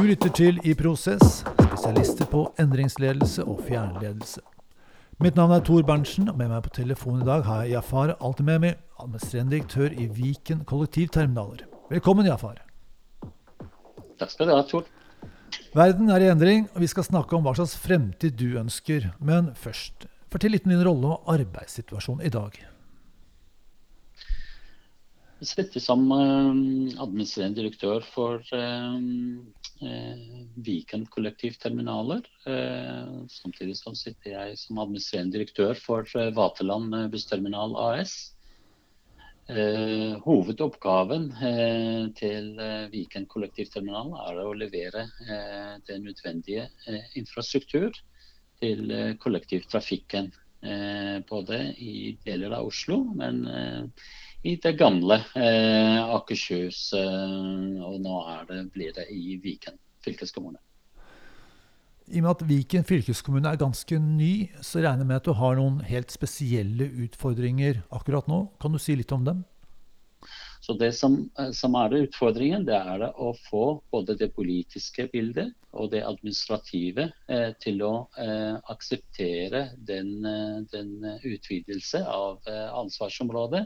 Du lytter til I prosess, spesialister på endringsledelse og fjernledelse. Mitt navn er Tor Berntsen, og med meg på telefon i dag har jeg Jafar Altememi, administrerende direktør i Viken kollektivterminaler. Velkommen, Jafar. Takk skal du ha, Tor. Verden er i endring, og vi skal snakke om hva slags fremtid du ønsker. Men først, fortell litt om din rolle og arbeidssituasjon i dag. Jeg sitter som uh, administrerende direktør for uh, uh, Viken kollektivterminaler. samtidig så sitter jeg som administrerende direktør for Vaterland bussterminal AS. hovedoppgaven til Viken kollektivterminal er å levere den nødvendige infrastruktur til kollektivtrafikken. både i deler av Oslo, men i det gamle eh, Akershus. Eh, og nå det, blir det i Viken fylkeskommune. I og med at Viken fylkeskommune er ganske ny, så regner jeg med at du har noen helt spesielle utfordringer akkurat nå. Kan du si litt om dem? Så Det som, eh, som er det utfordringen, det er det å få både det politiske bildet og det administrative eh, til å eh, akseptere den, eh, den utvidelse av eh, ansvarsområdet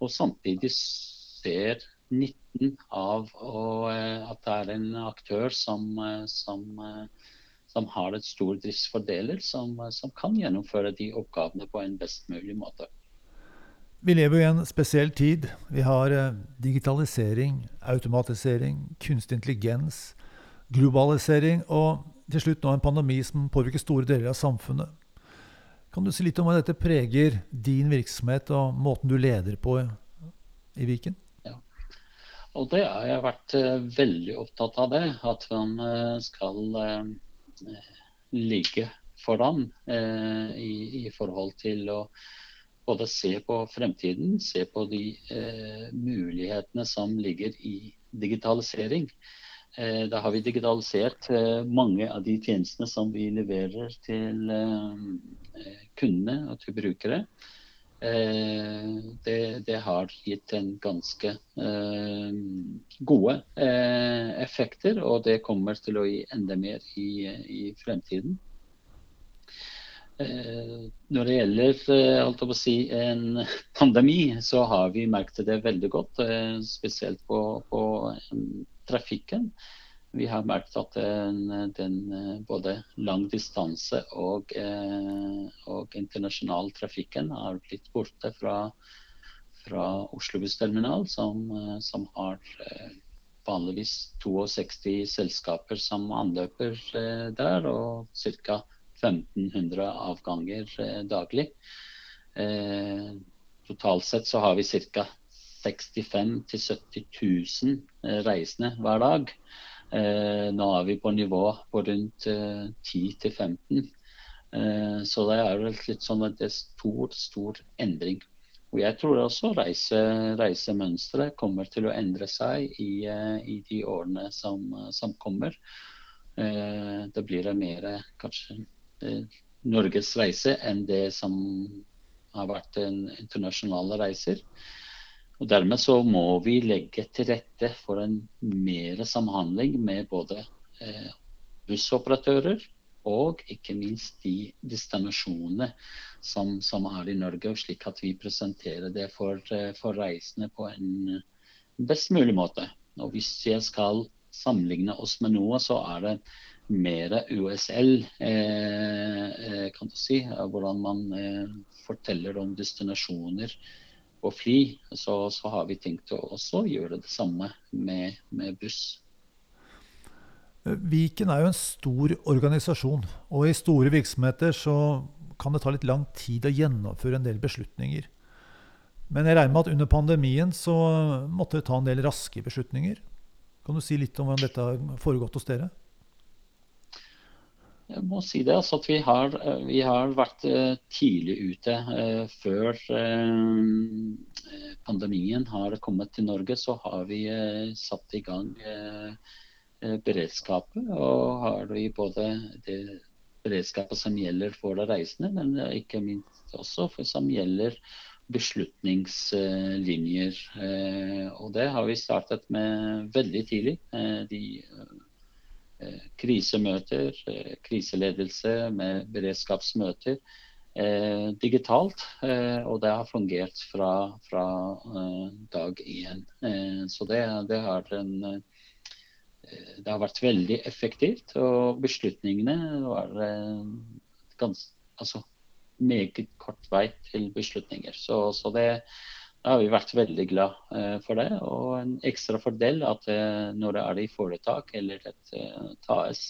og samtidig ser nytten av og, eh, at det er en aktør som, eh, som, eh, som har et stor driftsfordeler, som, som, kan gjennomføre de oppgavene på en best mulig måte. Vi lever i en spesiell tid. Vi har digitalisering, automatisering, kunstig intelligens, globalisering og til slutt nå en pandemi som påvirker store deler av samfunnet. Kan du si litt om hva dette preger din virksomhet og måten du leder på i Viken? Ja. Og det har jeg vært uh, veldig opptatt av det. At man uh, skal uh, ligge foran i, i, forhold til å både se på fremtiden, se på de mulighetene som ligger i digitalisering. Eh, da har vi digitalisert eh, mange av de tjenestene som vi leverer til eh, kundene og til brukere. Det, det har gitt en ganske gode effekter, og det kommer til å gi enda mer i, i fremtiden. Når det gjelder si, en pandemi, så har vi merket det veldig godt. Spesielt på, på trafikken. Vi har merket at den, den både langdistanse og, eh, og internasjonal trafikken har blitt borte fra, fra Oslo bussterminal, som, som har eh, vanligvis 62 selskaper som anløper eh, der, og ca. 1500 avganger daglig. Totalt sett så har vi ca. 65 000-70 000 reisende hver dag. Eh, nå er vi på nivå på rundt 10-15 eh, eh, Så det er litt sånn at det er stor, stor endring. Og jeg tror også reise, reisemønsteret kommer til å endre seg i, i de årene som, som kommer. Det blir mer kanskje Norges reise enn det som har vært internasjonale reiser. Og Dermed så må vi legge til rette for en mer samhandling med både eh, bussoperatører og ikke minst de destinasjonene som, som, er i Norge, slik at vi presenterer det for, eh, for reisende på en best mulig måte. Og Hvis jeg skal sammenligne oss med noe, så er det mer USL, eh, eh, kan du si. Hvordan man eh, forteller om destinasjoner på fly, så, så, har vi tenkt å også gjøre det samme med, med buss. Viken er jo en stor organisasjon, og i store virksomheter så kan det ta litt lang tid å gjennomføre en del beslutninger. Men jeg regner med at under pandemien så måtte dere ta en del raske beslutninger. Kan du si litt om hvordan dette har foregått hos dere? Jeg må si det, altså at vi har, eh, vi har vært eh, tidlig ute. Eh, før pandemien har kommet til Norge, så har vi satt i gang beredskapet. Og har vi både det beredskapet som gjelder for de reisende, men ikke minst også for som gjelder beslutningslinjer. Og det har vi startet med veldig tidlig. De krisemøter, kriseledelse, med beredskapsmøter eh, digitalt. Eh, og det har fungert fra, fra eh, dag én. Eh, så det, det, har en, eh, det, har vært veldig effektivt. Og beslutningene var eh, gans, altså, meget kort vei til beslutninger. Så, så det, har vi vært veldig glad for det. Og en ekstra fordel at når det er i foretak eller et TAS,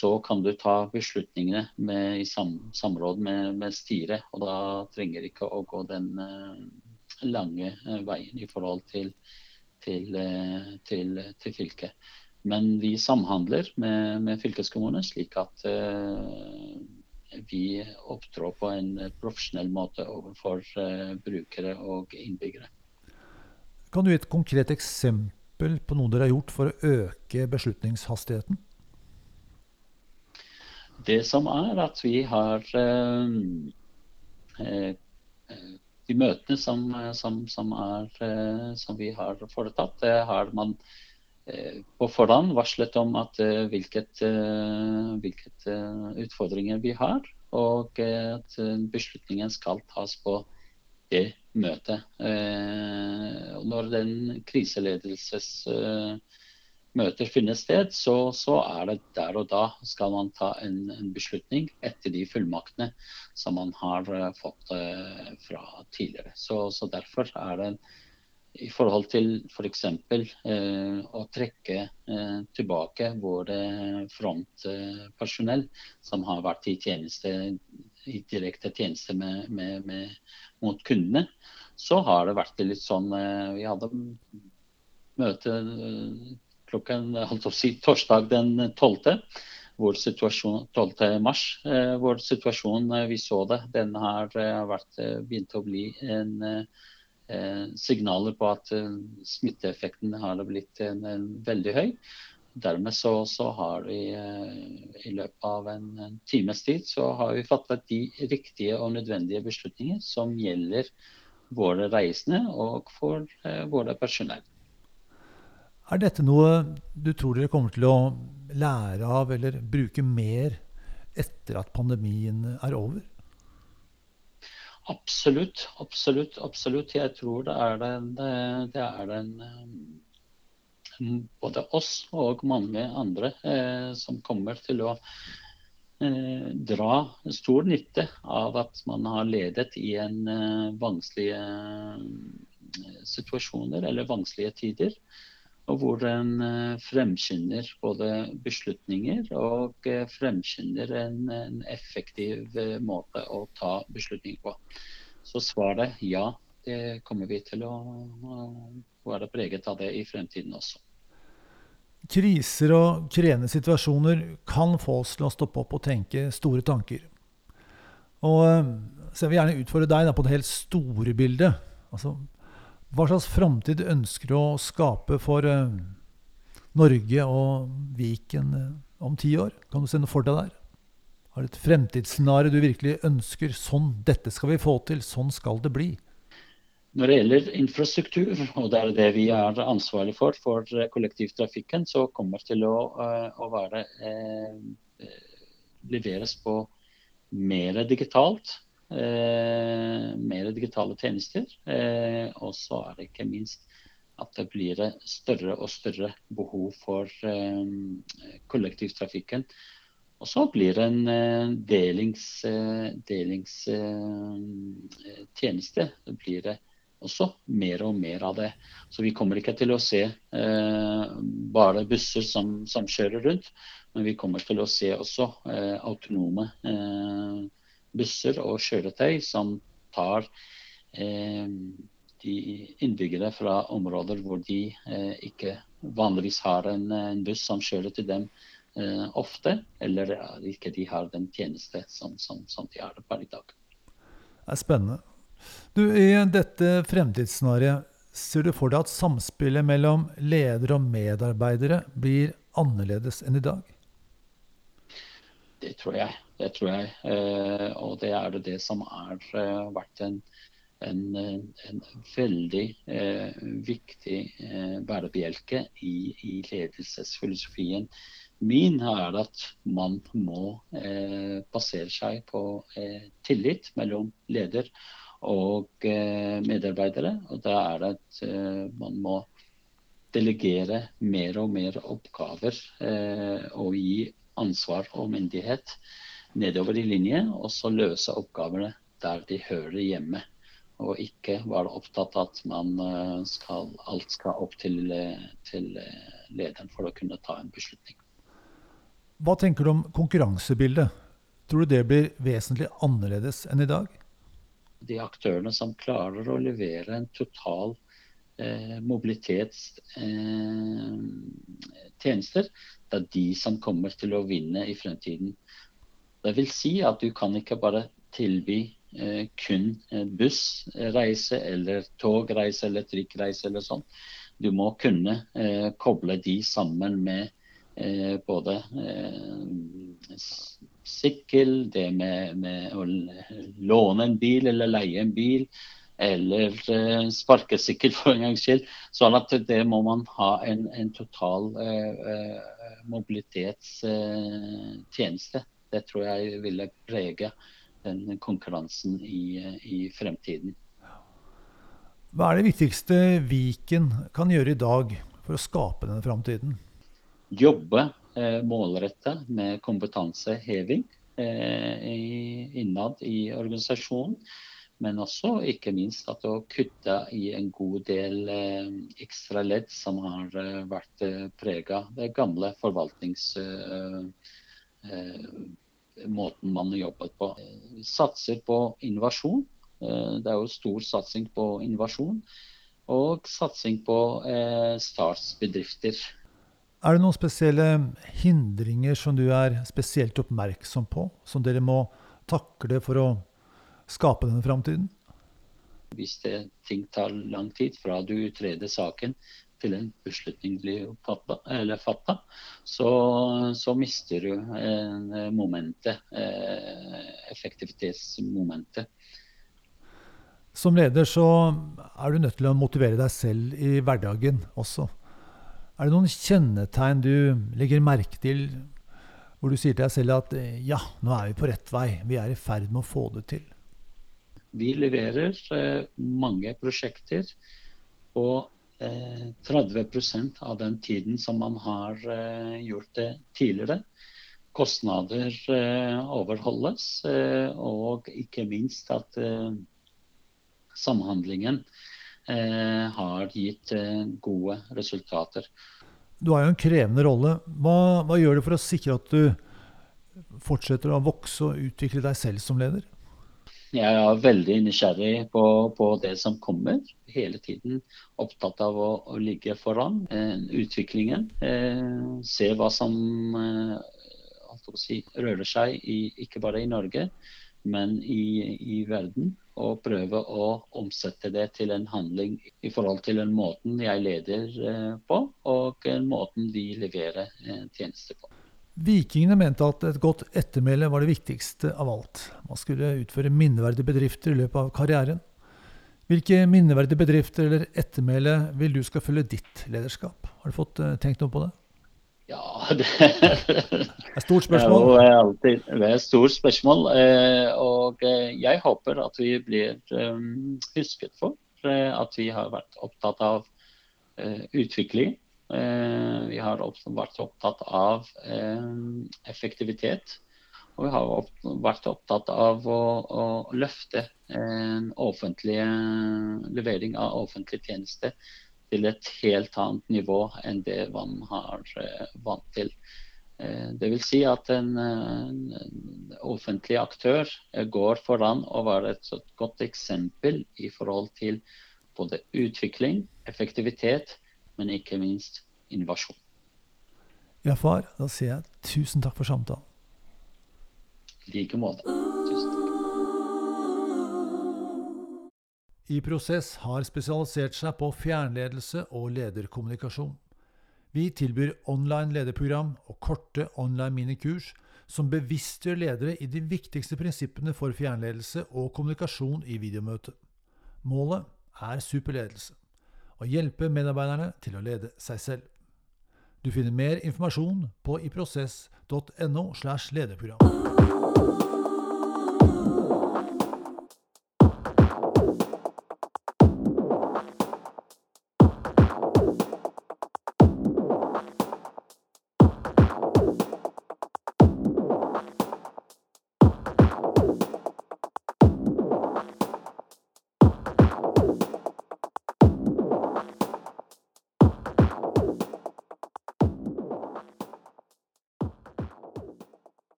så kan du ta beslutningene med, i sam, samråd med, med, styret. Og da trenger ikke å gå den lange veien i forhold til, til, til, til, fylket. Men vi samhandler med, med fylkeskommunen slik at vi opptrår på en profesjonell måte overfor brukere og innbyggere. Kan du gi et konkret eksempel på noe dere har gjort for å øke beslutningshastigheten? Det som er at vi har eh, eh, De møtene som, som, som, er, eh, som, vi har foretatt, det har man på forhånd varslet om at, hvilket, hvilket utfordringer vi har, og at beslutningen skal tas på det møtet. Når den kriseledelses møter finner sted, så, så, er det der og da skal man ta en, en beslutning etter de fullmaktene som man har fått fra tidligere. Så, så, Derfor er det i forhold til f.eks. For uh, å trekke uh, tilbake våre frontpersonell som har vært i tjeneste i direkte tjeneste med, med, med, mot kundene, så har det vært litt sånn Vi hadde møte klokken si, torsdag den 12. Hvor 12. mars, vår eh, vi så det, den har eh, vært, begynt å bli en signaler på at smitteeffekten har blitt veldig høy. Dermed så, så, har vi i løpet av en, times tid så har vi fattet de riktige og nødvendige beslutninger som gjelder våre reisende og for våre personell. Er dette noe du tror dere kommer til å lære av eller bruke mer etter at pandemien er over? Absolutt, absolutt. absolutt. Jeg tror det er den, det er den både oss og mange andre eh, som kommer til å eh, dra stor nytte av at man har ledet i en eh, vanskelige eh, situasjoner eller vanskelige tider og hvor den eh, fremskynder både beslutninger og eh, fremskynder en, en, effektiv eh, måte å ta beslutninger på. Så svaret ja, det kommer vi til å, være preget av det i fremtiden også. Kriser og krevende situasjoner kan få oss til å stoppe opp og tenke store tanker. Og så jeg vil gjerne utfordre deg på det helt store bildet. Altså, hva slags framtid ønsker du å skape for uh, Norge og Viken uh, om ti år? Kan du se noe for deg der? Har du et fremtidsscenario du virkelig ønsker? Sånn, dette skal vi få til. Sånn skal det bli. Når det gjelder infrastruktur, og det er det vi er ansvarlig for, for kollektivtrafikken, så kommer det til å, uh, å være leveres på mer digitalt eh, mer digitale tjenester. Eh, og så er det ikke minst at det blir større og større behov for eh, kollektivtrafikken. Og så blir det en eh, delingstjeneste. Delings, eh, det blir det også mer og mer av det. Så vi kommer ikke til å se eh, bare busser som, som, kjører rundt, men vi kommer til å se også eh, autonome eh, busser og kjøretøy som tar eh, de innbyggere fra områder hvor de eh, ikke vanligvis har en, en, buss som kjører til dem eh, ofte, eller ikke de har den tjeneste som, som, som de har per i dag. Det er spennende. Du, I dette fremtidsscenarioet, ser du for deg at samspillet mellom ledere og medarbeidere blir annerledes enn i dag? Det tror jeg. Det tror jeg. Eh, og det er det, som har eh, vært en, en, en veldig eh, viktig bærebjelke i, i, ledelsesfilosofien min er at man må eh, basere seg på eh, tillit mellom leder og eh, medarbeidere. Og da er det at man må delegere mer og mer oppgaver og gi ansvar og myndighet nedover i linje, og så løse oppgavene der de hører hjemme. Og ikke være opptatt av at man eh, skal, alt skal opp til, eh, til lederen for å kunne ta en beslutning. Hva tenker du om konkurransebildet? Tror du det blir vesentlig annerledes enn i dag? De aktørene som klarer å levere en total Eh, mobilitetstjenester, eh, det er de som kommer til å vinne i fremtiden. Det vil si at du kan ikke bare tilby eh, kun bussreise eller togreise eller trikkreise eller sånn. Du må kunne koble de sammen med både sykkel, det med, med å låne en bil eller leie en bil eller eh, sparkesykkel for en gangs skyld. Sånn at det må man ha en, en total eh, eh mobilitetstjeneste. Eh, det tror jeg ville prege den konkurransen i, i, fremtiden. Hva er det viktigste Viken kan gjøre i dag for å skape denne framtiden? Jobbe eh, målretta med kompetanseheving eh, innad i organisasjonen. Men også ikke minst at å kutte i en god del eh, ekstra ledd som har eh, vært eh, prega det gamle forvaltningsmåten eh, man jobbet på. Satser på innovasjon. Eh, det er jo stor satsing på innovasjon. Og satsing på eh, startsbedrifter. Er det noen spesielle hindringer som du er spesielt oppmerksom på, som dere må takle for å skape denne framtiden? Hvis det, ting tar lang tid fra du utreder saken til en beslutning blir fatta, så, så, mister du eh, momentet, eh, effektivitetsmomentet. Som leder så er du nødt til å motivere deg selv i hverdagen også. Er det noen kjennetegn du legger merke til hvor du sier til deg selv at ja, nå er vi på rett vei, vi er i ferd med å få det til? Vi leverer eh, mange prosjekter på 30 eh, av den tiden som man har eh, gjort det tidligere. Kostnader overholdes, og ikke minst at samhandlingen har gitt gode resultater. Du har jo en krevende rolle. Hva, hva gjør du for å sikre at du fortsetter å vokse og utvikle deg selv som leder? Jeg er veldig nysgjerrig på, på, det som kommer. Hele tiden opptatt av å, å ligge foran eh, utviklingen. Eh, se hva som eh, si, rører seg, i, ikke bare i Norge, men i, i, verden. Og prøve å omsette det til en handling i forhold til den måten jeg leder eh, på, og den måten vi leverer eh, tjenester på. Vikingene mente at et godt ettermæle var det viktigste av alt. Man skulle utføre minneverdige bedrifter i løpet av karrieren. Hvilke minneverdige bedrifter eller ettermæle vil du skal følge ditt lederskap? Har du fått uh, tenkt noe på det? Ja, det, det er et stort spørsmål. Det er, alltid, det er et stort spørsmål. Eh, og eh, jeg håper at vi blir husket for at vi har vært opptatt av utvikling Eh, vi har vært opptatt av eh, effektivitet. Og vi har vært opptatt av å, å løfte en offentlig levering av offentlige tjenester til et helt annet nivå enn det man har eh, vant til. Det vil si at en, en offentlig aktør går foran og var et godt eksempel i forhold til både utvikling, effektivitet, men ikke minst innovasjon. Ja, far, da sier jeg tusen takk for samtalen. I like måte. Tusen takk. I Prosess har spesialisert seg på fjernledelse og lederkommunikasjon. Vi tilbyr online lederprogram og korte online minikurs som bevisstgjør ledere i de viktigste prinsippene for fjernledelse og kommunikasjon i videomøte. Målet er superledelse å hjelpe medarbeiderne til å lede seg selv. Du finner mer informasjon på iprosess.no. slash lederprogram.